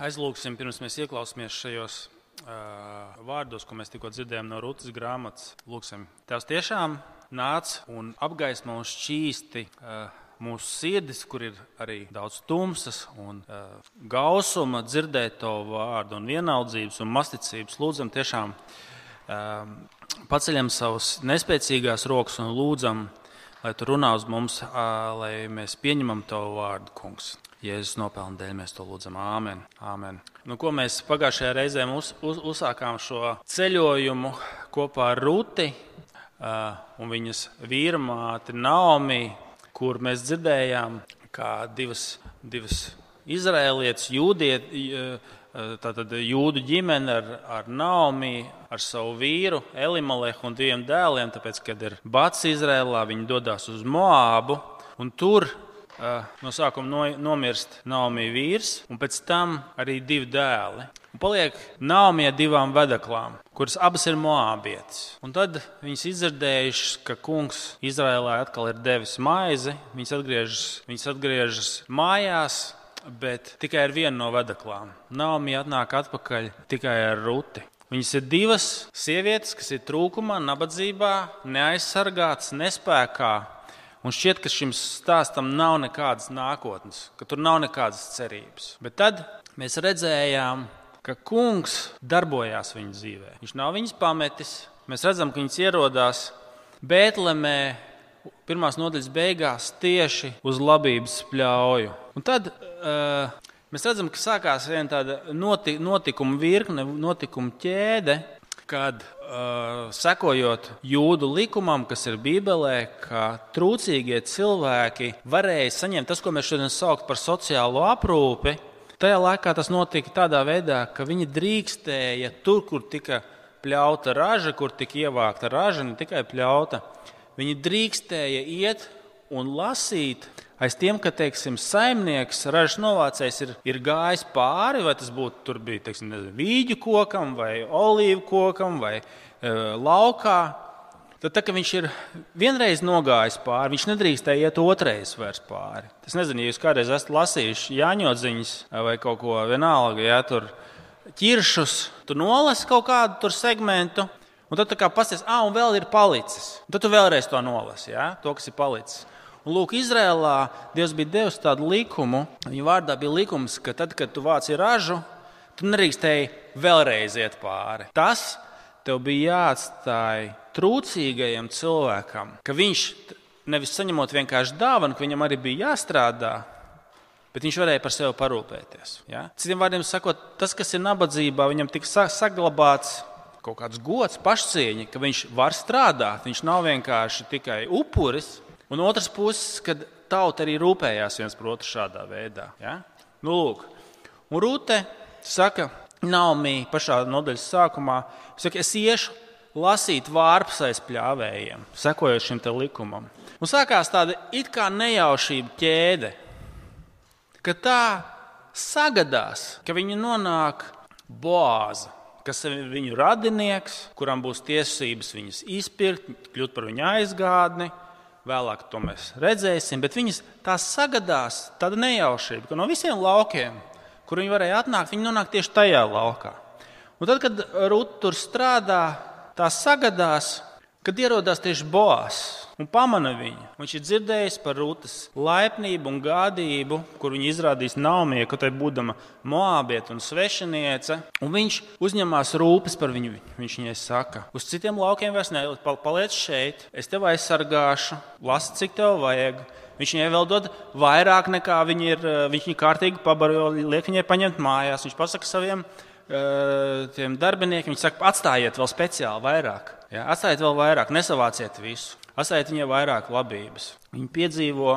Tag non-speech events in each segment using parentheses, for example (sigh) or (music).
aizlūgsim, pirms mēs ieklausāmies šajos uh, vārdos, ko mēs tikko dzirdējām no Rūtas grāmatas. Lūksim, Tēvs tiešām nāc un apgaismo un šķīsti. Uh, Mūsu sirdis, kur ir arī daudz tumsas un uh, gausuma, dzirdēt to vārdu, un vienaldzības un masticības. Lūdzam, tiešām uh, paceļam savus nespēcīgās rokas un lūdzam, lai tu runā uz mums, uh, lai mēs pieņemam tavu vārdu, kungs. Jēzus nopelna dēļ mēs to lūdzam. Āmen. Āmen. Nu, ko mēs pagājušajā reizē uz, uz, uzsākām šo ceļojumu kopā ar Ruti uh, un viņas vīrmāti Naomi, kur mēs dzirdējām, kā divas, divas izrēlietas, jūdiet, tātad jūdu ģimene ar, ar Naomi, ar savu vīru Elimalehu un diviem dēliem, tāpēc, kad ir bats Izrēlā, viņi dodas uz Moābu un tur no sākuma nomirst Naomi vīrs, un pēc tam arī divi dēli. Un paliek Naomi ar divām vedaklām, kuras abas ir moābietes. Un tad viņas izdzirdējušas, ka kungs Izrēlē atkal ir devis maizi, viņas atgriežas, viņas atgriežas mājās, bet tikai ar vienu no vedaklām. Naomi atnāk atpakaļ tikai ar ruti. Viņas ir divas sievietes, kas ir trūkumā, nabadzībā, neaizsargātas, nespējā Un šķiet, ka šim stāstam nav nekādas nākotnes, ka tur nav nekādas cerības. Bet tad mēs redzējām, ka kungs darbojās viņa dzīvē. Viņš nav viņas pametis. Mēs redzam, ka viņas ierodās Bēltlemē pirmās nodaļas beigās tieši uz labības pļauju. Un tad uh, mēs redzam, ka sākās viena tāda noti, notikuma virkne, notikuma ķēde, kad uh, sekojot jūdu likumam, kas ir Bībelē, ka trūcīgie cilvēki varēja saņemt tas, ko mēs šodien saucam par sociālo aprūpi. Tajā laikā tas notika tādā veidā, ka viņi drīkstēja tur, kur tika pļauta raža, kur tika ievākta raža, ne tikai pļauta. Viņi drīkstēja iet un lasīt aiz tiem, ka teiksim, saimnieks, ražas novācējs ir, ir gājis pāri, vai tas būtu tur bija teiksim, vīģu kokam, vai olīvu kokam, vai e, laukā. Tad, tā, kad viņš ir vienreiz nogājis pāri, viņš nedrīkstēja iet otrais vairs pāri. Es nezinu, ja jūs kādreiz esat lasījuši Jāņodziņas vai kaut ko vienalga, ja tur ķiršus, tu nolasi kaut kādu segmentu, un tad kā pasties, ah, un vēl ir palicis. Un tad tu vēlreiz to nolasi, ja? to, kas ir palicis. Un, lūk, Izrēlā Dievs bija devis tādu likumu. Viņa vārdā bija likums, ka tad, kad tu vāci ražu, tu nedrīkstēji vēlreiz iet pāri. Tas tev bija jāatstāj trūcīgajam cilvēkam, ka viņš nevis saņemot vienkārši dāvanu, ka viņam arī bija jāstrādā, bet viņš varēja par sevi parūpēties. Ja? Citiem vārdiem sakot, tas, kas ir nabadzībā, viņam tika saglabāts kaut kāds gods, pašcieņa, ka viņš var strādāt. Viņš nav vienkārši tikai upuris, Un otrs puses, kad tauta arī rūpējās viens par otru šādā veidā. Ja? Nu, lūk. Un Rūte saka, Naumī pašā nodaļas sākumā, saka, es iešu lasīt vārpus aiz pļāvējiem, sekojot šim likumam. Un sākās tāda it kā nejaušība ķēde, ka tā sagadās, ka viņi nonāk Boāza, kas ir viņu radinieks, kuram būs tiesības viņas izpirkt, kļūt par viņa aizgādni Vēlāk to mēs redzēsim, bet viņas tās sagadās tāda nejaušība, ka no visiem laukiem, kur viņi varēja atnākt, viņi nonāk tieši tajā laukā. Un tad, kad Rūta tur strādā, tā sagadās, Kad ierodās tieši Boās un pamana viņu, viņš ir dzirdējis par Rūtas laipnību un gādību, kur viņa izrādīs Naumija, ka tai būdama moābieta un svešiniece, un viņš uzņemās rūpes par viņu. Viņš viņai saka, uz citiem laukiem vairs ne, paliec šeit, es tevi aizsargāšu, lasi, cik tev vajag. Viņš viņai vēl dod vairāk nekā viņa ir. Viņš viņai kārtīgi pabaro, liek viņai paņemt mājās. Viņš pasaka saviem uh, darbiniekiem, viņi saka, atstājiet vēl speciāli vairāk. Ja, atstājiet vēl vairāk, nesavāciet visu, atstājiet viņai vairāk labības. Viņi piedzīvo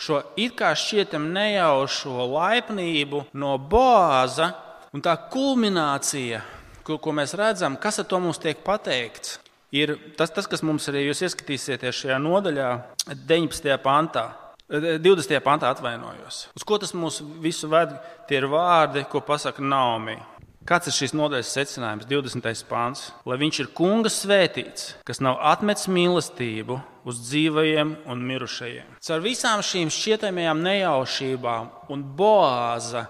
šo it kā šķietam nejaušo laipnību no Boāza, un tā kulminācija, ko, ko mēs redzam, kas ar to mums tiek pateikts, ir tas, tas kas mums arī jūs ieskatīsieties šajā nodaļā, 19. pantā. 20. pantā atvainojos. Uz ko tas mūs visu ved? Tie ir vārdi, ko pasaka Naomi. Kāds ir šīs nodaļas secinājums? 20. pāns. Lai viņš ir kunga svētīts, kas nav atmetis mīlestību uz dzīvajiem un mirušajiem. Caur visām šīm šķietamajām nejaušībām un boāza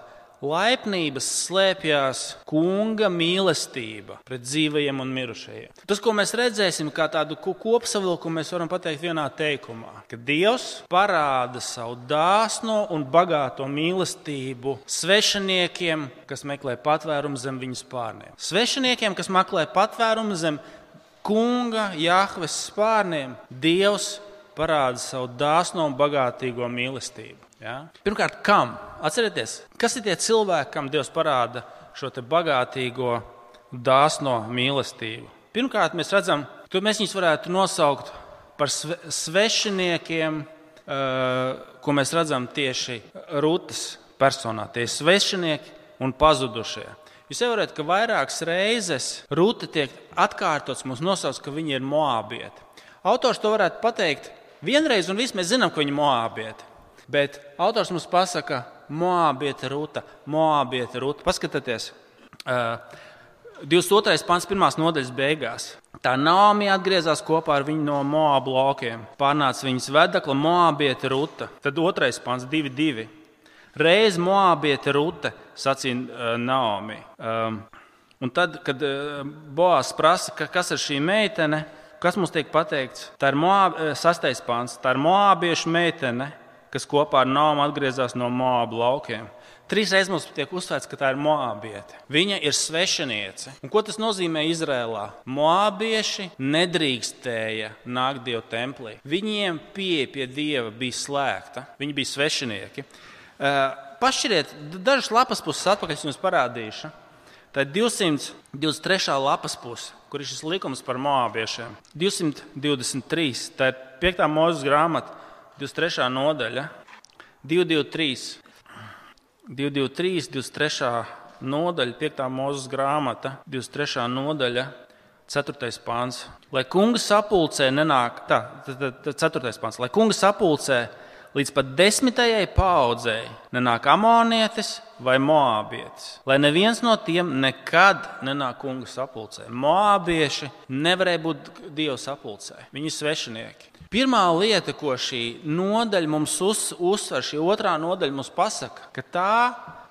laipnības slēpjas kunga mīlestība pret dzīvajiem un mirušajiem. Tas, ko mēs redzēsim, kā tādu kopsavilkumu, mēs varam pateikt vienā teikumā, ka Dievs parāda savu dāsno un bagāto mīlestību svešiniekiem, kas meklē patvērumu zem viņu spārniem. Svešiniekiem, kas meklē patvērumu zem kunga, Jahves spārniem, Dievs parāda savu dāsno un bagātīgo mīlestību. Ja? Pirmkārt, kam? Atcerieties, kas ir tie cilvēki, kam Dievs parāda šo bagātīgo, dāsno mīlestību? Pirmkārt, mēs redzam, to mēs viņus varētu nosaukt par sve, svešiniekiem, uh, ko mēs redzam tieši Rūtas personā. Tie ir svešinieki un pazudušie. Jūs saprotat, ka vairākas reizes Rūta tiek atkārtots, mums nosauc, ka viņi ir moabieti. Autors to varētu pateikt vienreiz, un viss mēs zinām, ka viņi ir moabieti. Bet autors mums pasaka, Moabieta Rūta, Moabieta Rūta. Paskatieties, uh, 22. pants, 1. nodaļas beigās. Tā Nāmi atgriezās kopā ar viņu no Moabu laukiem. Pārnāca viņas vedekla Moabieta Rūta. Tad 2. pants, 2. Reiz Moabieta Rūta, sacīja uh, Naomi. Um, un tad, kad uh, Boās prasa, ka, kas ir šī meitene, kas mums tiek pateikts, tā ir Moab, uh, sastais pants, tā ir Moabiešu meitene kas kopā ar Nāmu atgriezās no Moabu laukiem. Trīs reizes mums tiek uzsvērts, ka tā ir moabiete. Viņa ir svešiniece. Un ko tas nozīmē Izrēlā? Moabieši nedrīkstēja nākt Dieva templī. Viņiem pieeja pie Dieva bija slēgta. Viņi bija svešinieki. Pašķiriet dažas lapas puses atpakaļ, jums parādīšu. Tā ir 223. lapas puse, kur ir šis likums par moabiešiem. 223. Tā ir 5. mūža grāmata. 23. nodaļa, 223, 223, 23. nodaļa, 5. mūzes grāmata, 23. nodaļa, 4. pāns. Lai kunga sapulcē nenāk, tā, tā, tā 4. pāns, lai kunga sapulcē līdz pat desmitajai paudzei nenāk amonietis vai moābietis. Lai neviens no tiem nekad nenāk kunga sapulcē. Moābieši nevarēja būt dievu sapulcē. Viņi ir svešinieki. Pirmā lieta, ko šī nodaļa mums uz, uzsver, šī otrā nodaļa mums pasaka, ka tā,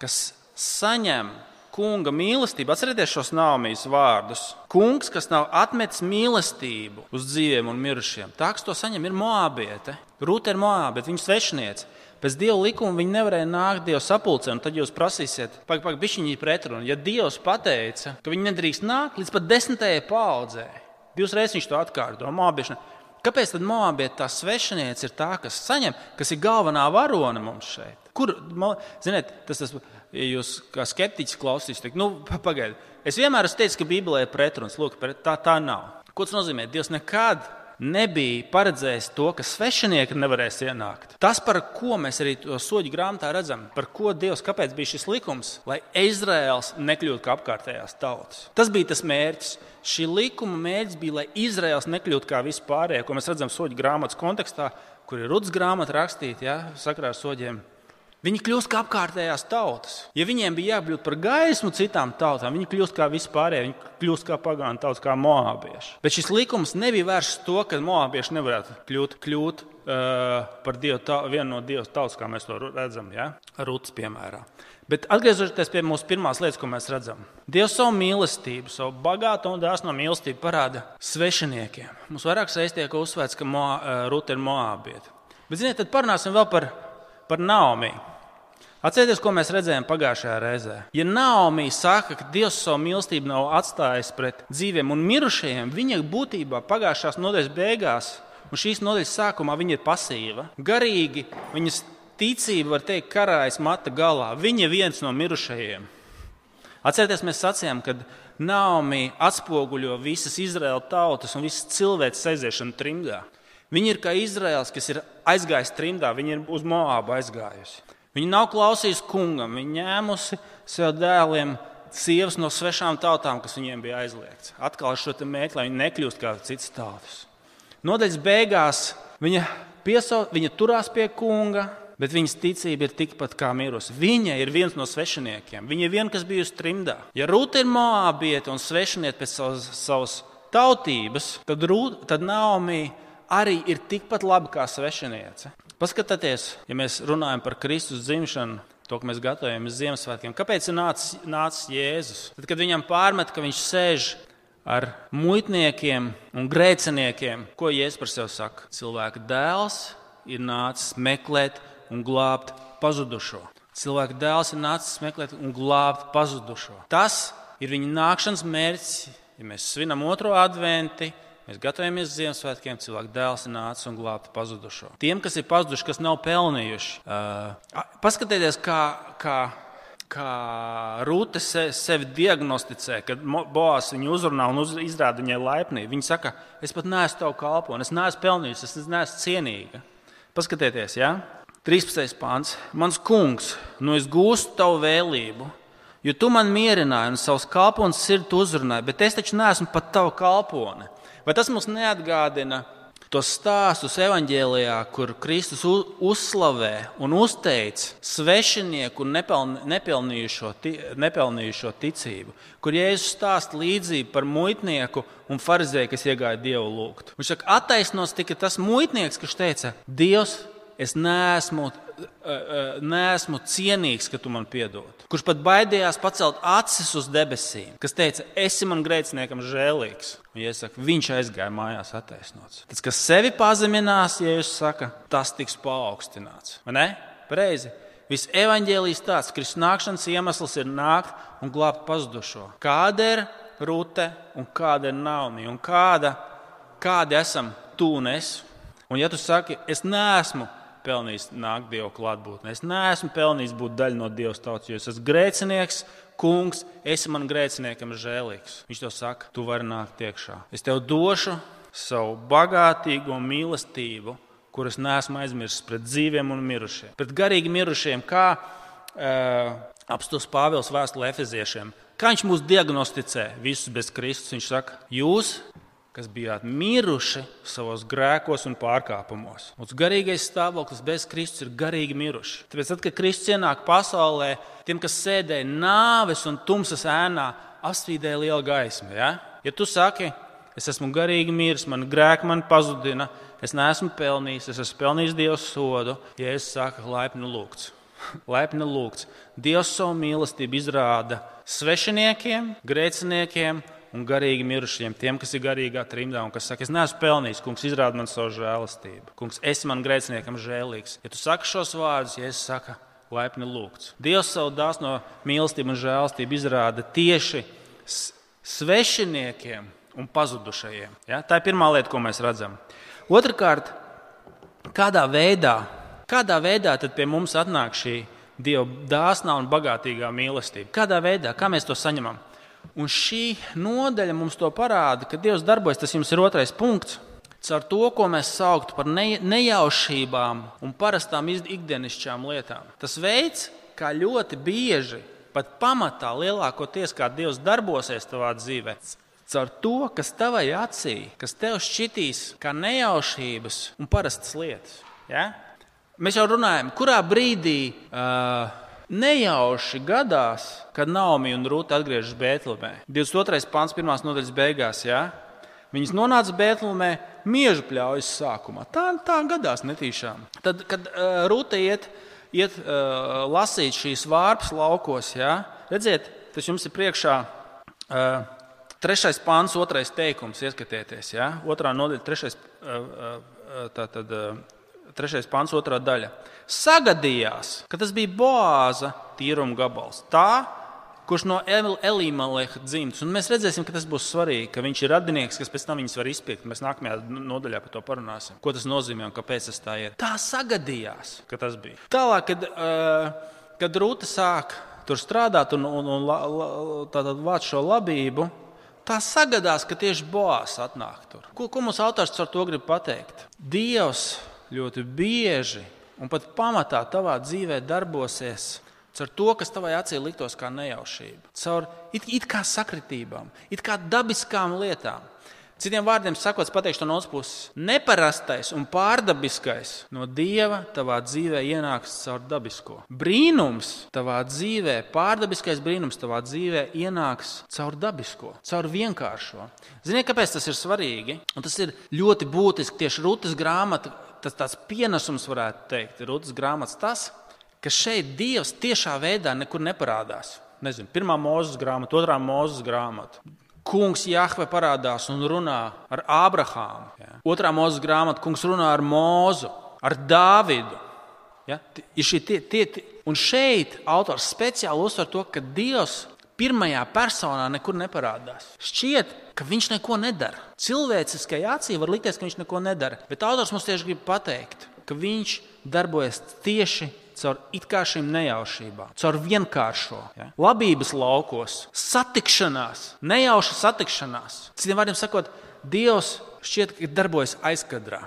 kas saņem kunga mīlestību, atcerieties šos nāmijas vārdus. Kungs, kas nav atmetis mīlestību uz dzīviem un mirušiem, tā, kas to saņem, ir moabiete. Rūta ir moabiete, viņa svešiniece. Pēc dieva likuma viņi nevarēja nākt Dieva sapulcē, un tad jūs prasīsiet, pagaidi, bišķiņi pretrunu. Ja Dievs pateica, ka viņi nedrīkst nākt līdz pat desmitajai paudzē, divas reizes viņš to atkārto. Moabieši Kāpēc tad Moabieta tā svešiniece ir tā, kas saņem, kas ir galvenā varone mums šeit? Kur, ziniet, tas, tas ja jūs kā skeptiķis klausīsieties, nu, pagaidiet. Es vienmēr esmu teicis, ka Bībelē ir pretruns. Lūk, tā, tā nav. Ko tas nozīmē? Dievs nekad nebija paredzējis to, ka svešinieki nevarēs ienākt. Tas, par ko mēs arī soļu grāmatā redzam, par ko Dievs, kāpēc bija šis likums, lai Izraels nekļūtu kā apkārtējās tautas. Tas bija tas mērķis. Šī likuma mērķis bija, lai Izraels nekļūtu kā vispārējie, ko mēs redzam soļu grāmatas kontekstā, kur ir rudas grāmata rakstīta ja, sakrā ar soļiem. Viņi kļūst kā apkārtējās tautas. Ja viņiem bija jākļūt par gaismu citām tautām, viņi kļūst kā vispārējie, viņi kļūst kā pagānu tautas, kā moabieši. Bet šis likums nebija vērsts to, ka moabieši nevarētu kļūt, kļūt uh, par dievu, tā, vienu no dieva tautas, kā mēs to redzam, ja? Rūtas piemērā. Bet atgriežoties pie mūsu pirmās lietas, ko mēs redzam, Dievs savu mīlestību, savu bagāto un dāsno mīlestību parāda svešiniekiem. Mums vairākas reizes tiek uzsvērts, ka Mo, Rūta ir moābieta. Bet, ziniet, tad parunāsim vēl par, par Naomi. Atcerieties, ko mēs redzējām pagājušajā reizē. Ja Naomi saka, ka Dievs savu mīlestību nav atstājis pret dzīviem un mirušajiem, viņa būtībā pagājušās nodaļas beigās un šīs nodaļas sākumā viņa ir pasīva. Garīgi viņas ticība, var teikt, karājas mata galā. Viņa ir viens no mirušajiem. Atcerieties, mēs sacījām, ka Naomi atspoguļo visas Izraēlas tautas un visas cilvēces aiziešanu trimdā. Viņa ir kā Izraels, kas ir aizgājis trimdā, viņa ir uz Moābu aizgājusi. Viņa nav klausījusi kungam, viņa ņēmusi sev dēliem sievas no svešām tautām, kas viņiem bija aizliegts. Atkal šo mērķi, lai viņi nekļūst kā citas tautas. Nodaļas beigās viņa, piesau, viņa turās pie kunga, bet viņas ticība ir tikpat kā mirusi. Viņa ir viens no svešiniekiem. Viņa ir viena, kas bijusi trimdā. Ja Rūta ir moābieta un svešinieta pēc savas, savas tautības, tad, Rūt, tad Naomi arī ir tikpat laba kā svešiniece. Paskatieties, ja mēs runājam par Kristus dzimšanu, to, ka mēs gatavojamies Ziemassvētkiem. Kāpēc ir nācis, nācis Jēzus? Tad, kad viņam pārmet, ka viņš sēž ar muitniekiem un grēciniekiem, ko Jēzus par sevi saka? Cilvēka dēls ir nācis meklēt un glābt pazudušo. Cilvēka dēls ir nācis meklēt un glābt pazudušo. Tas ir viņa nākšanas mērķis, ja mēs svinam otro adventu Mēs gatavojamies Ziemassvētkiem, cilvēks dēls ir nācis un glābts pazudušo. Tiem, kas ir pazuduši, kas nav pelnījuši, uh, paskatieties, kā, kā, kā Rūte se, sevi diagnosticē, kad Boās viņu uzrunā un uz, izrāda viņai laipnību. Viņa saka, es pat neesmu tavu kalponu, es neesmu pelnījusi, es neesmu cienīga. Paskatieties, ja? 13. pāns. Mans kungs, nu es gūstu tavu vēlību. Jo tu man mierināji un savus kalpones sirdi uzrunāji, bet es taču neesmu pat tava kalpone. Vai tas mums neatgādina tos stāstus evanģēlijā, kur Kristus uzslavē un uzteic svešinieku un nepelnījušo, nepelnījušo ticību, kur Jēzus stāsta līdzību par muitnieku un farizēju, kas iegāja Dievu lūgt. Viņš saka, attaisnos tikai tas muitnieks, kas teica, Dievs, es neesmu neesmu cienīgs, ka tu man piedod. Kurš pat baidījās pacelt acis uz debesīm, kas teica, esi man grēciniekam žēlīgs. Un, ja saka, viņš aizgāja mājās attaisnots. Tas, kas sevi pazeminās, ja jūs saka, tas tiks paaugstināts. Vai ne? Pareizi. Viss evaņģēlijs tāds, ka Kristus nākšanas iemesls ir nākt un glābt pazudušo. Kāda ir rute un kāda ir naunija un kāda, kādi esam tu un es? Un ja tu saki, es neesmu pelnījis nākt Dieva klātbūtnē. Es neesmu pelnījis būt daļa no Dieva tautas, jo es esmu grēcinieks, kungs, esi man grēciniekam žēlīgs. Viņš to saka, tu vari nākt iekšā. Es tev došu savu bagātīgo mīlestību, kuras neesmu aizmirsis pret dzīviem un mirušiem. Pret garīgi mirušiem, kā uh, apstāsts Pāvils vēstulē Efeziešiem. Kā viņš mūs diagnosticē visus bez Kristus? Viņš saka, jūs kas bijāt miruši savos grēkos un pārkāpumos. Mūsu garīgais stāvoklis bez Kristus ir garīgi miruši. Tāpēc, tad, kad Kristus ienāk pasaulē, tiem, kas sēdēja nāves un tumsas ēnā, apspīdēja liela gaisma. Ja? ja tu saki, es esmu garīgi miris, man grēki man pazudina, es neesmu pelnījis, es esmu pelnījis Dieva sodu, ja es saku, laipni lūgts. (laughs) Laipni lūgts. Dievs savu mīlestību izrāda svešiniekiem, grēciniekiem un garīgi mirušiem, tiem, kas ir garīgā trimdā un kas saka, es neesmu pelnījis, kungs, izrāda man savu žēlastību. Kungs, esi man grēciniekam žēlīgs. Ja tu saki šos vārdus, ja es saku, laipni lūgts. Dievs savu dāsno mīlestību un žēlastību izrāda tieši svešiniekiem un pazudušajiem. Ja? Tā ir pirmā lieta, ko mēs redzam. Otrakārt, kādā veidā, kādā veidā pie mums atnāk šī Dieva dāsnā un bagātīgā mīlestība? Kādā veidā, kā mēs to saņemam? Un šī nodaļa mums to parāda, ka Dievs darbojas. Tas jums ir otrais punkts. Caur to, ko mēs sauktu par ne, nejaušībām un parastām ikdienišķām lietām. Tas veids, kā ļoti bieži, pat pamatā lielākoties, kā Dievs darbosies tavā dzīvē, caur to, kas tavai acī, kas tev šķitīs kā nejaušības un parastas lietas. Ja? Mēs jau runājam, kurā brīdī. Uh, Nejauši gadās, kad Naomi un Rūta atgriežas Bēntlēmē. 22. pāns, 1. nodaļas beigās. Ja? Viņas nonāca Bēntlēmē mieža pļaujas sākumā. Tā, tā gadās netīšām. Tad, kad uh, Rūta iet, iet uh, lasīt šīs vārpas laukos, ja? redziet, tas jums ir priekšā. Uh, Trešais pāns, otrais teikums, ieskatieties, ja? otrā nodaļa, trešais, uh, uh, tā tad, trešais pāns, otrā daļa sagadījās, ka tas bija Boāza tīruma gabals. Tā, kurš no Elīmaleha dzimtas. Un mēs redzēsim, ka tas būs svarīgi, ka viņš ir radinieks, kas pēc tam viņus var izpirkt. Mēs nākamajā nodaļā par to parunāsim. Ko tas nozīmē un kāpēc tas tā ir. Tā sagadījās, ka tas bija. Tālāk, kad, uh, kad Rūta sāk tur strādāt un, un, un la, la, vāc šo labību. Tā sagadās, ka tieši Boās atnāk tur. Ko, ko mums autors ar to grib pateikt? Dievs ļoti bieži un pat pamatā tavā dzīvē darbosies caur to, kas tavā acī liktos kā nejaušība, caur it, it kā sakritībām, it kā dabiskām lietām. Citiem vārdiem sakot, pateikšu no otras puses. Neparastais un pārdabiskais no dieva tavā dzīvē ienāks caur dabisko. Brīnums tavā dzīvē, pārdabiskais brīnums tavā dzīvē ienāks caur dabisko, caur vienkāršo. Ziniet, kāpēc tas ir svarīgi? Un tas ir ļoti būtiski tieši Rūtas grāmata tas tāds pienesums, varētu teikt, ir Rūtas grāmatas, tas, ka šeit Dievs tiešā veidā nekur neparādās. Nezinu, pirmā mūzes grāmata, otrā mūzes grāmata. Kungs Jahve parādās un runā ar Ābrahāmu. Ja. Otrā mūzes grāmata, kungs runā ar Mūzu, ar Dāvidu. Ja. Tie, tie, tie. Un šeit autors speciāli uzsver to, ka Dievs pirmajā personā nekur neparādās. Šķiet, ka viņš neko nedara. Cilvēciskajā acī var likties, ka viņš neko nedara. Bet autors mums tieši grib pateikt, ka viņš darbojas tieši caur šīm nejaušībām, caur vienkāršo, ja? labības laukos, satikšanās, nejauša satikšanās. Citiem vārdiem sakot, Dievs šķiet, ka darbojas aizkadrā.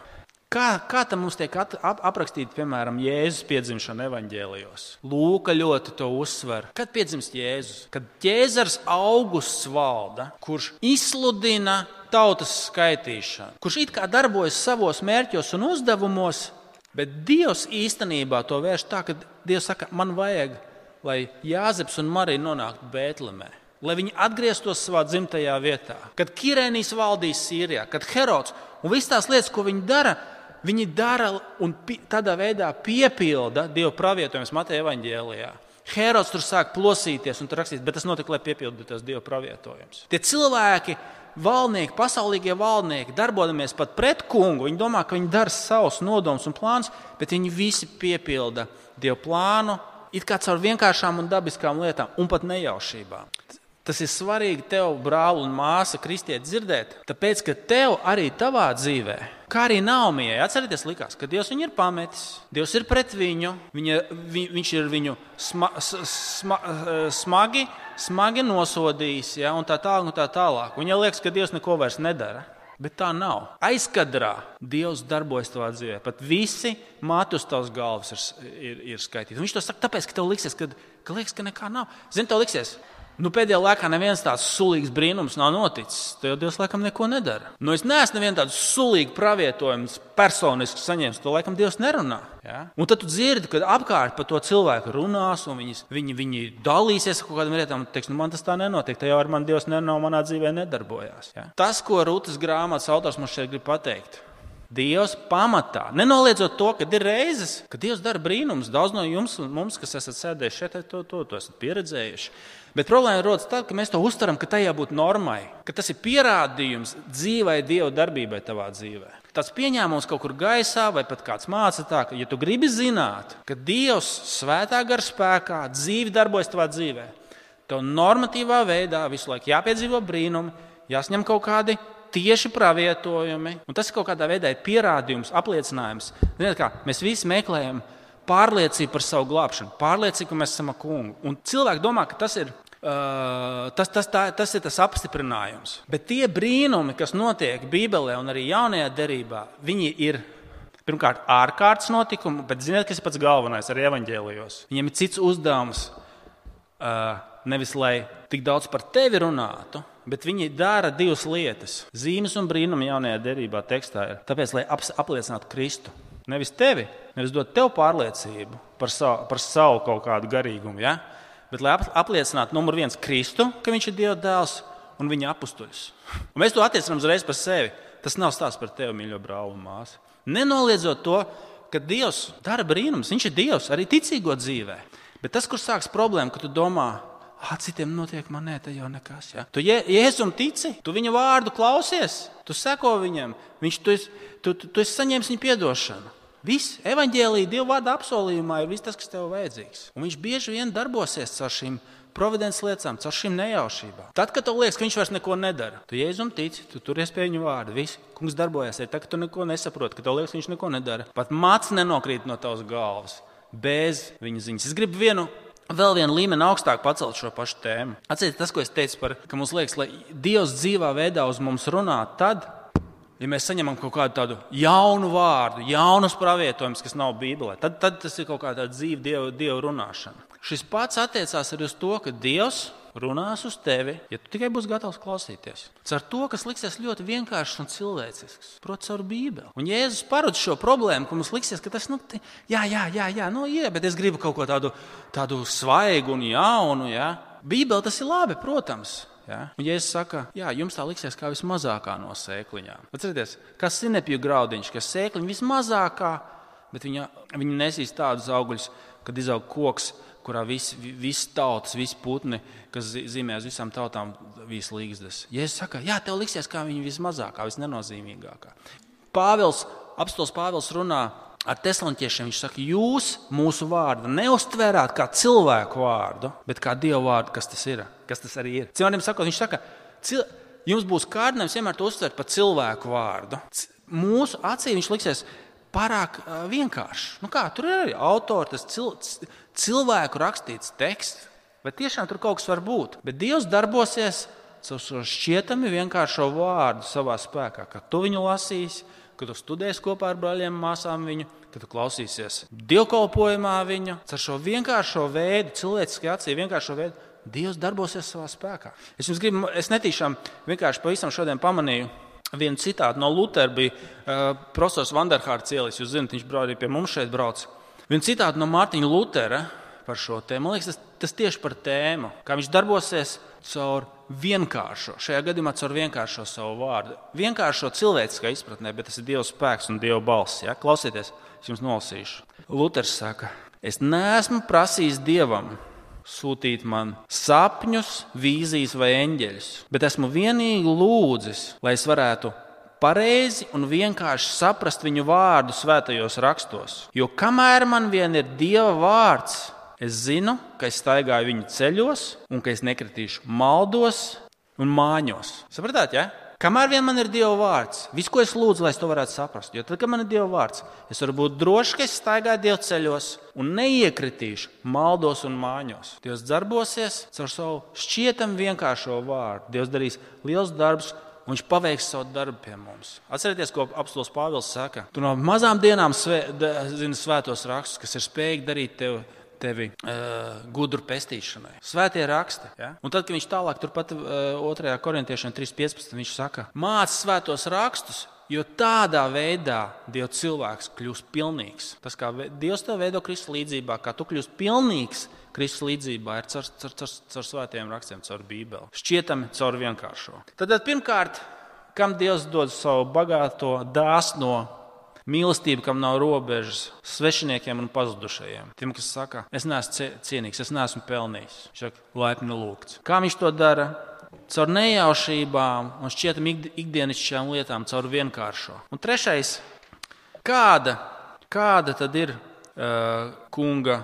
Kā, kā tam mums tiek at, ap, aprakstīta, piemēram, Jēzus piedzimšana evaņģēlijos? Lūka ļoti to uzsver. Kad piedzimst Jēzus? Kad ķēzars augusts valda, kurš izsludina tautas skaitīšanu, kurš it kā darbojas savos mērķos un uzdevumos, bet Dievs īstenībā to vērš tā, ka Dievs saka, man vajag, lai Jāzeps un Marija nonāktu Bēltlemē lai viņi atgrieztos savā dzimtajā vietā. Kad Kirēnijas valdīs Sīrijā, kad Herods un visas tās lietas, ko viņi dara, Viņi dara un tādā veidā piepilda Dieva pravietojumus Mateja evaņģēlijā. Herods tur sāk plosīties un rakstīt, bet tas notika, lai piepildītos Dieva pravietojumus. Tie cilvēki, valdnieki, pasaulīgie valdnieki, darbojamies pat pret kungu, viņi domā, ka viņi dara savus nodomus un plānus, bet viņi visi piepilda Dieva plānu, it kā caur vienkāršām un dabiskām lietām, un pat nejaušībām. Tas ir svarīgi tev, brāl un māsa, kristiet, dzirdēt, tāpēc, ka tev arī tavā dzīvē, kā arī Naumijai, atcerieties, likās, ka Dievs viņu ir pametis, Dievs ir pret viņu, viņa, vi, viņš ir viņu sma, sma, smagi, smagi nosodījis, ja, un tā tālāk, un tā tālāk. Viņai liekas, ka Dievs neko vairs nedara. Bet tā nav. Aizkadrā Dievs darbojas tavā dzīvē. Pat visi matus tavs galvas ir, ir, ir skaitīti. Viņš to saka tāpēc, ka tev liksies, ka, ka, liekas, ka nekā nav. Zini, tev liksies, Nu, pēdējā laikā neviens tāds sulīgs brīnums nav noticis. Tev Dievs laikam neko nedara. Nu, es neesmu nevienu tādu sulīgu pravietojumu personiski saņēmis. To laikam Dievs nerunā. Ja? Un tad tu dzirdi, kad apkārt par to cilvēku runās, un viņi, viņi, viņi dalīsies ar kaut kādām lietām. Teiks, nu, man tas tā nenotiek. Tā jau ar mani Dievs nerunā, manā dzīvē nedarbojās. Ja? Tas, ko Rūtas grāmatas autors mums šeit grib pateikt. Dievs pamatā, nenoliedzot to, ka ir reizes, kad Dievs dara brīnumus. Daudz no jums, mums, kas esat sēdējuši šeit, to, to, to esat pieredzējuši. Bet problēma rodas tad, ka mēs to uztveram, ka tai jābūt normai, ka tas ir pierādījums dzīvai Dieva darbībai tavā dzīvē. Tas pieņēmums kaut kur gaisā, vai pat kāds māca tā, ka, ja tu gribi zināt, ka Dievs svētā gara spēkā dzīvi darbojas tavā dzīvē, tev normatīvā veidā visu laiku jāpiedzīvo brīnumi, jāsņem kaut kādi tieši pravietojumi, un tas kaut kādā veidā ir pierādījums, apliecinājums. Ziniet, kā, mēs visi meklējam pārliecību par savu glābšanu, pārliecību, ka mēs esam ar kungu. Un cilvēki domā, ka tas ir Uh, tas, tas, tā, tas ir tas apstiprinājums. Bet tie brīnumi, kas notiek Bībelē un arī jaunajā derībā, viņi ir pirmkārt ārkārtas notikumi, bet ziniet, kas ir pats galvenais arī evaņģēlijos? Viņiem ir cits uzdevums. Uh, nevis lai tik daudz par tevi runātu, bet viņi dara divas lietas. Zīmes un brīnumi jaunajā derībā tekstā ir tāpēc, lai apliecinātu Kristu. Nevis tevi, nevis dot tev pārliecību par savu, par savu kaut kādu garīgumu. Ja? bet lai apliecinātu numur viens Kristu, ka viņš ir Dieva dēls un viņa apstuļus. (laughs) Un mēs to attiecinām uzreiz par sevi. Tas nav stāsts par tevi, mīļo brāli un māsu. Nenoliedzot to, ka Dievs dara brīnumus, Viņš ir Dievs arī ticīgo dzīvē. Bet tas, kur sākas problēma, ka tu domā, ah, citiem notiek, man nē, tā jau nekas. Ja? Tu Jēzum tici, tu viņa vārdu klausies, tu seko viņam, viņš, tu, esi, tu, tu, tu esi saņēmis viņa atdošanu. Viss evaņģēlīja Dieva vārda apsolījumā ir viss tas, kas tev vajadzīgs. Un viņš bieži vien darbosies ar šīm providences lietām, caur šīm nejaušībām. Tad, kad tev liekas, ka viņš vairs neko nedara, tu jēzum tici, tu turies pie viņa vārda. Viss, kungs darbojas. Tad, kad tu neko nesaproti, ka tev liekas, ka viņš neko nedara, pat mācis nenokrīt no tavas galvas bez viņa ziņas. Es gribu vienu vēl vienu līmeni augstāk pacelt šo pašu tēmu. Atcerieties, tas, ko es teicu par, ka mums liekas, lai Dievs dzīvā veidā uz mums runā, tad, ja mēs saņemam kaut kādu tādu jaunu vārdu, jaunus pravietojumus, kas nav Bībelē, tad, tad tas ir kaut kāda dzīva dievu, dievu runāšana. Šis pats attiecās arī uz to, ka Dievs runās uz tevi, ja tu tikai būsi gatavs klausīties. Ar to, kas liksies ļoti vienkāršs un cilvēcisks, proti, caur Bībeli. Un Jēzus parāda šo problēmu, ka mums liksies, ka tas, nu, t... jā, jā, jā, jā, nu, jā, bet es gribu kaut ko tādu, tādu svaigu un jaunu. Jā. Bībeli tas ir labi, protams. Ja? Un Jēzus saka, jā, jums tā liksies kā vismazākā no sēkliņām. Atcerieties, kas ir nepju graudiņš, kas sēkliņa vismazākā, bet viņa, viņa nesīs tādus augļus, kad izaug koks, kurā visi vis tautas, visi putni, kas zīmē uz visām tautām, visi līgzdas. Jēzus saka, jā, tev liksies, kā viņa vismazākā, visnenozīmīgākā. Pāvils, apstāsts Pāvils runā ar teslonķiešiem. Viņš saka, jūs mūsu vārdu neuztvērāt kā cilvēku vārdu, bet kā dievu vārdu, kas tas ir. Kas tas arī ir. Cilvēkiem sakot, viņš saka, jums būs kārdinājums vienmēr to uztvert par cilvēku vārdu. Mūsu acī viņš liksies pārāk uh, vienkāršs. Nu kā, tur ir arī autori, tas cil, cilvēku rakstīts teksts, vai tiešām tur kaut kas var būt. Bet Dievs darbosies caur šo šķietami vienkāršo vārdu savā spēkā, kad tu viņu lasīsi, kad tu studēsi kopā ar brāļiem māsām viņu, kad tu klausīsies dievkalpojumā viņu, caur šo vienkāršo veidu, cilvēciskā acī vienkāršo veidu. Dievs darbosies savā spēkā. Es jums gribu, es netīšām vienkārši pavisam šodien pamanīju, Vienu citātu no Lutera bija uh, profesors Vanderhārds ielis. Jūs zināt, viņš brauc pie mums šeit. Brauc. Vienu citātu no Mārtiņa Lutera par šo tēmu. Man liekas, tas, tas tieši par tēmu, kā viņš darbosies caur vienkāršo, šajā gadījumā caur vienkāršo savu vārdu. Vienkāršo cilvēciskā izpratnē, bet tas ir Dieva spēks un Dieva balss. Ja? Klausieties, es jums nolasīšu. Luters saka, es neesmu prasījis Dievam sūtīt man sapņus, vīzijas vai eņģeļus, bet esmu vienīgi lūdzis, lai es varētu pareizi un vienkārši saprast viņu vārdu svētajos rakstos. Jo kamēr man vien ir Dieva vārds, es zinu, ka es staigāju viņu ceļos un ka es nekritīšu maldos un māņos. Sapratāt, ja? Kamēr vien man ir Dieva vārds, viss, ko es lūdzu, lai es to varētu saprast, jo tad, kad man ir Dieva vārds, es varu būt drošs, ka es staigāju Dieva ceļos un neiekritīšu maldos un māņos. Dievs darbosies caur savu šķietam vienkāršo vārdu. Dievs darīs liels darbs. Un viņš paveiks savu darbu pie mums. Atcerieties, ko apelsīns Pāvils saka. Tu no mazām dienām svē, zini svētos rakstus, kas ir spējīgi darīt tevi tevi uh, gudru pestīšanai. Svētie raksti. Ja? Un tad, kad viņš tālāk, turpat uh, 2. korintiešiem 3.15. viņš saka, māc svētos rakstus. Jo tādā veidā Dieva cilvēks kļūst pilnīgs. Tas, kā Dievs tev veido Kristus līdzjūtībā, kā tu kļūsi pilnīgs Kristus līdzjūtībā, ir caur, caur, caur, caur svētiem rakstiem, caur Bībeli. Šķietami caur vienkāršo. Tad, pirmkārt, kam Dievs dod savu bagāto, dāsno Mīlestība, kam nav robežas, svešiniekiem un pazudušajiem. Tiem, kas saka, es neesmu cienīgs, es neesmu pelnījis. Viņš saka, laipni lūgts. Kā viņš to dara? Caur nejaušībām un šķietam ikdienišķām lietām, caur vienkāršo. Un trešais, kāda, kāda tad ir uh, kunga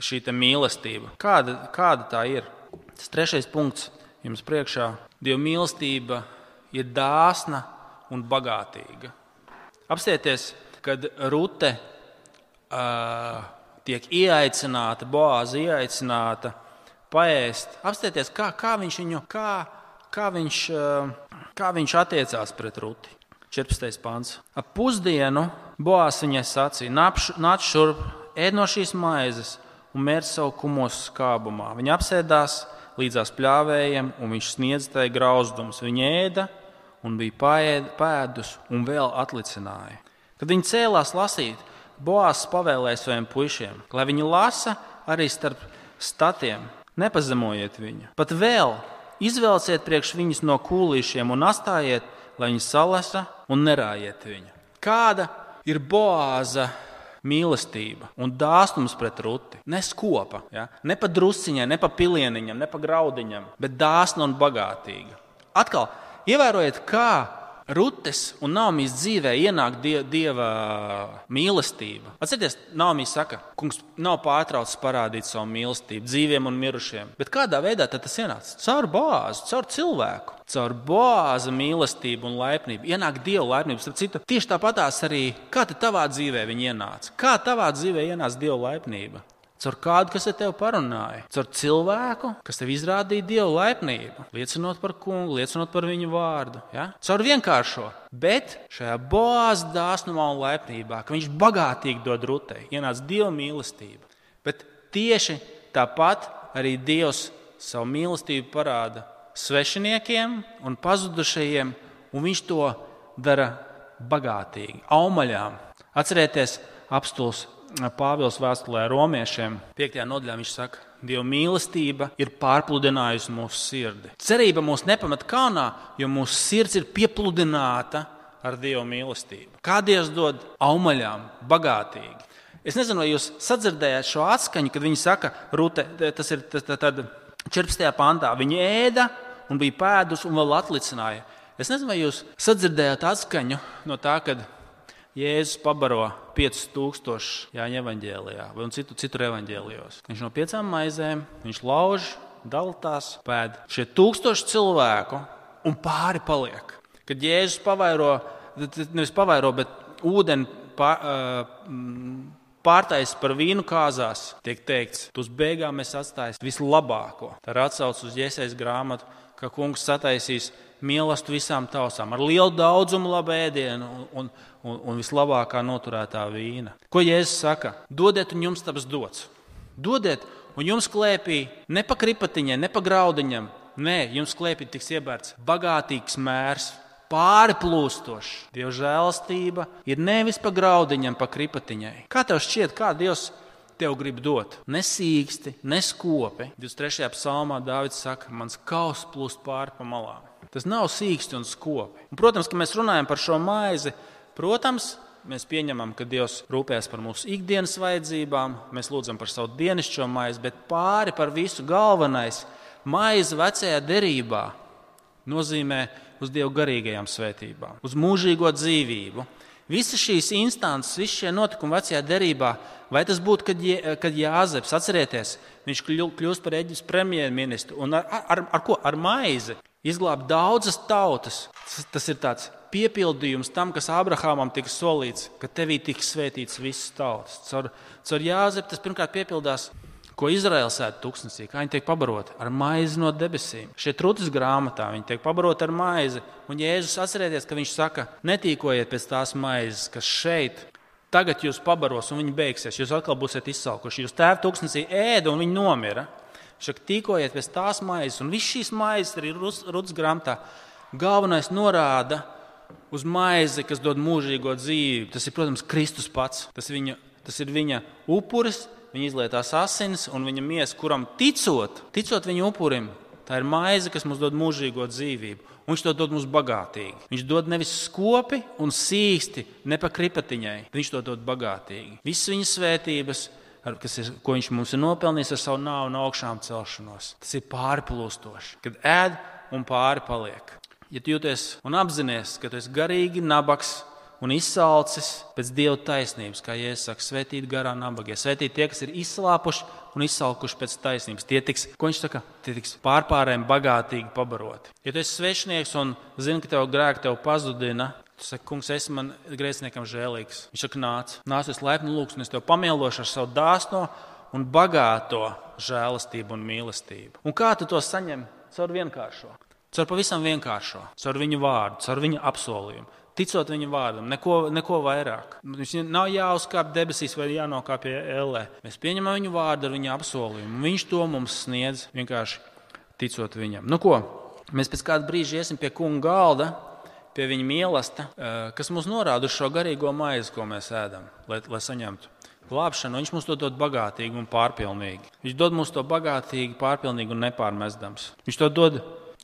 šī mīlestība? Kāda, kāda tā ir? Tas trešais punkts jums priekšā. Dieva mīlestība ir dāsna un bagātīga. Apstieties, kad Rute uh, tiek ieaicināta, Boāza ieaicināta paēst. Apstieties, kā, kā viņš viņu, kā, kā viņš, uh, kā viņš attiecās pret Ruti. 14. pāns. Ap pusdienu Boāzs viņai sacīja: Nāc šurp, ēd no šīs maizes un mērķi savu kumosu skābumā. Viņa apsēdās līdzās pļāvējiem, un viņš sniedz tai grauzdumus. Viņa ēda un bija paēd, pēdus un vēl atlicināja. Kad viņi cēlās lasīt, Boāzs pavēlēja saviem puišiem, lai viņi lasa arī starp statiem. Nepazemojiet viņu. Pat vēl izvelciet priekš viņus no kūlīšiem un astājiet, lai viņi salasa un nerājiet viņu. Kāda ir Boāza mīlestība un dāsnums pret ruti? Ne skopa, ja? ne pa drusciņai, ne pa pilieniņam, ne pa graudiņam, bet dāsna un bagātīga. Atkal, ievērojiet, kā Rutes un Nāmijas dzīvē ienāk die, dieva mīlestība. Atcerieties, Nāmija saka, kungs nav pārtraucis parādīt savu mīlestību dzīviem un mirušiem. Bet kādā veidā tas ienāca? Caur bāzi, caur cilvēku. Caur bāzi mīlestību un laipnību ienāk dieva laipnība. Starp citu, tieši tāpatās arī kā tavā dzīvē viņa ienāca. Kā tavā dzīvē ienāca dieva laipnība? Caur kādu, kas ar tevi parunāja, caur cilvēku, kas tev izrādīja dievu laipnību, liecinot par kungu, liecinot par viņu vārdu. Ja? Caur vienkāršo, bet šajā boāzā dāsnumā un laipnībā, ka viņš bagātīgi dod rutei, ienāca dieva mīlestība. Bet tieši tāpat arī Dievs savu mīlestību parāda svešiniekiem un pazudušajiem, un viņš to dara bagātīgi, augaļām. Atcerieties, apstults Pāvils vēstulē romiešiem 5. nodaļā viņš saka, Dieva mīlestība ir pārpludinājusi mūsu sirdi. Cerība mūs nepamet kānā, jo mūsu sirds ir piepludināta ar Dieva mīlestību. Kā Dievs dod augaļām bagātīgi. Es nezinu, vai jūs sadzirdējāt šo atskaņu, kad viņi saka, Rūte, tas ir tas, tā, tā, 14. pantā. Viņi ēda un bija pēdus un vēl atlicināja. Es nezinu, vai jūs sadzirdējāt atskaņu no tā, kad Jēzus pabaro 5000 Jāņa evanģēlijā vai citu, citur evanģēlijos. Viņš no piecām maizēm, lauž, dalās, pēd šie tūkstoši cilvēku un pāri paliek. Kad Jēzus pavairo, nevis pavairo, bet ūdeni pār, pārtaisa par vīnu kāzās, tiek teikts, tu uz beigām esi atstājis vislabāko. Tā ir atsauce uz iesaistīšanās grāmatu, ka kungs sataisīs mīlestību visām tautām ar lielu daudzumu labu ēdienu un, un, un vislabākā noturētā vīna. Ko Jēzus saka? Dodiet, un jums tas dots. Dodiet, un jums klēpī ne pa kripatiņai, ne pa graudiņam. Nē, jums klēpī tiks iebērts bagātīgs mērs, pāri plūstošs. Dieva žēlastība ir nevis pa graudiņam, pa kripatiņai. Kā tev šķiet, kā Dievs tev grib dot? Nesīksti, neskopi. 23. psalmā Dārvids saka, mans kaus plūst pāri pa malām. Tas nav sīksti un skopi. Un, protams, ka mēs runājam par šo maizi. Protams, mēs pieņemam, ka Dievs rūpēs par mūsu ikdienas vajadzībām, mēs lūdzam par savu dienascho maizi, bet pāri par visu galvenais - maize vecajā derībā nozīmē uz Dieva garīgajām svētībām, uz mūžīgo dzīvību. Visas šīs instances, visi šie notikumi vecajā derībā, vai tas būtu, kad, kad Jāzeps, atcerieties, viņš kļūst par Eģiptes premjerministru un ar, ar, ar ko? Ar maizi izglābt daudzas tautas. Tas, tas ir tāds piepildījums tam, kas Abrahamam tika solīts, ka tevī tiks svētīts visas tautas. Caur, caur Jāzepu tas pirmkārt piepildās. Ko Izraels ēd tūkstnesī, kā viņi tiek pabaroti ar maizi no debesīm. Šie trūcis grāmatā viņi tiek pabaroti ar maizi. Un Jēzus atcerieties, ka viņš saka, netīkojiet pēc tās maizes, kas šeit tagad jūs pabaros un viņi beigsies. Jūs atkal būsiet izsalkuši. Jūs tēvu tūkstnesī ēda un viņi nomira. Šak tīkojiet pēc tās maizes, un viss šīs maizes arī Rudas grāmatā. Galvenais norāda uz maizi, kas dod mūžīgo dzīvību. Tas ir, protams, Kristus pats. Tas, viņa, tas ir viņa upuris, viņa izlietās asins un viņa miesa, kuram ticot, ticot viņa upurim, tā ir maize, kas mums dod mūžīgo dzīvību. Un viņš to dod mums bagātīgi. Viņš dod nevis skopi un sīksti, ne pa kripatiņai. Viņš to dod bagātīgi. Visas viņa svētības ar, ir, ko viņš mums ir nopelnījis ar savu nāvu un augšām celšanos. Tas ir pārplūstoši, kad ēd un pāri paliek. Ja tu jūties un apzinājies, ka tu esi garīgi nabaks un izsalcis pēc dieva taisnības, kā Jēzus saka, svētīt garā nabagie, svētīt tie, kas ir izslāpuši un izsalkuši pēc taisnības. Tie tiks, ko viņš saka, tie tiks pārpārējiem bagātīgi pabaroti. Ja tu esi svešinieks un zini, ka tev grēki tev pazudina, Tu saki, kungs, esi man grēciniekam žēlīgs. Viņš saka, nāc, nāc, es laipni lūgšu, un es tev pamielošu ar savu dāsno un bagāto žēlastību un mīlestību. Un kā tu to saņem? Caur vienkāršo. Caur pavisam vienkāršo, caur viņu vārdu, caur viņu apsolījumu. Ticot viņa vārdam, neko, neko vairāk. Viņš nav jāuzkāp debesīs vai jānokāpj ellē. Mēs pieņemam viņu vārdu ar viņa apsolījumu. Viņš to mums sniedz vienkārši ticot viņam. Nu, ko? Mēs pēc kāda brīža iesim pie kunga galda pie viņa mīlestības, eh, kas mums norāda uz šo garīgo maizi, ko mēs ēdam, lai, lai saņemtu glābšanu. Viņš mums to dod bagātīgi un pārpilnīgi. Viņš dod mums to bagātīgi, pārpilnīgi un nepārmestams. Viņš to dod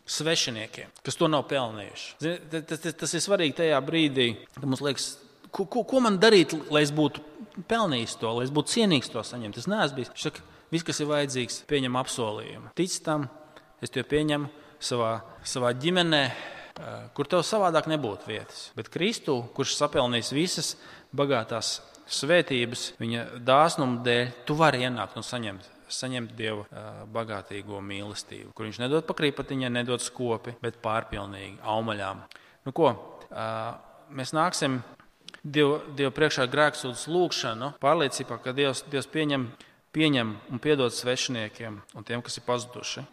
svešiniekiem, kas to nav pelnījuši. Zin, tas, tas, tas ir svarīgi tajā brīdī, kad mums liekas, ko, ko, ko man darīt, lai es būtu pelnījis to, lai es būtu cienīgs to saņemt. Tas neesmu bijis. Viņš saka, viss, kas ir vajadzīgs, pieņem apsolījumu. Tic tam, es to pieņemu savā, savā ģimenē kur tev savādāk nebūtu vietas. Bet Kristu, kurš sapelnījis visas bagātās svētības, viņa dāsnuma dēļ, tu vari ienākt un saņemt. Saņemt Dieva uh, bagātīgo mīlestību, kur Viņš nedod pakrīpatiņai, nedod skopi, bet pārpilnīgi augaļām. Nu, ko, uh, mēs nāksim Dievu, Dievu priekšā grēksūdzes lūgšanu, pārliecībā, ka Dievs, Dievs pieņem, pieņem un piedod svešiniekiem un tiem, kas ir pazuduši.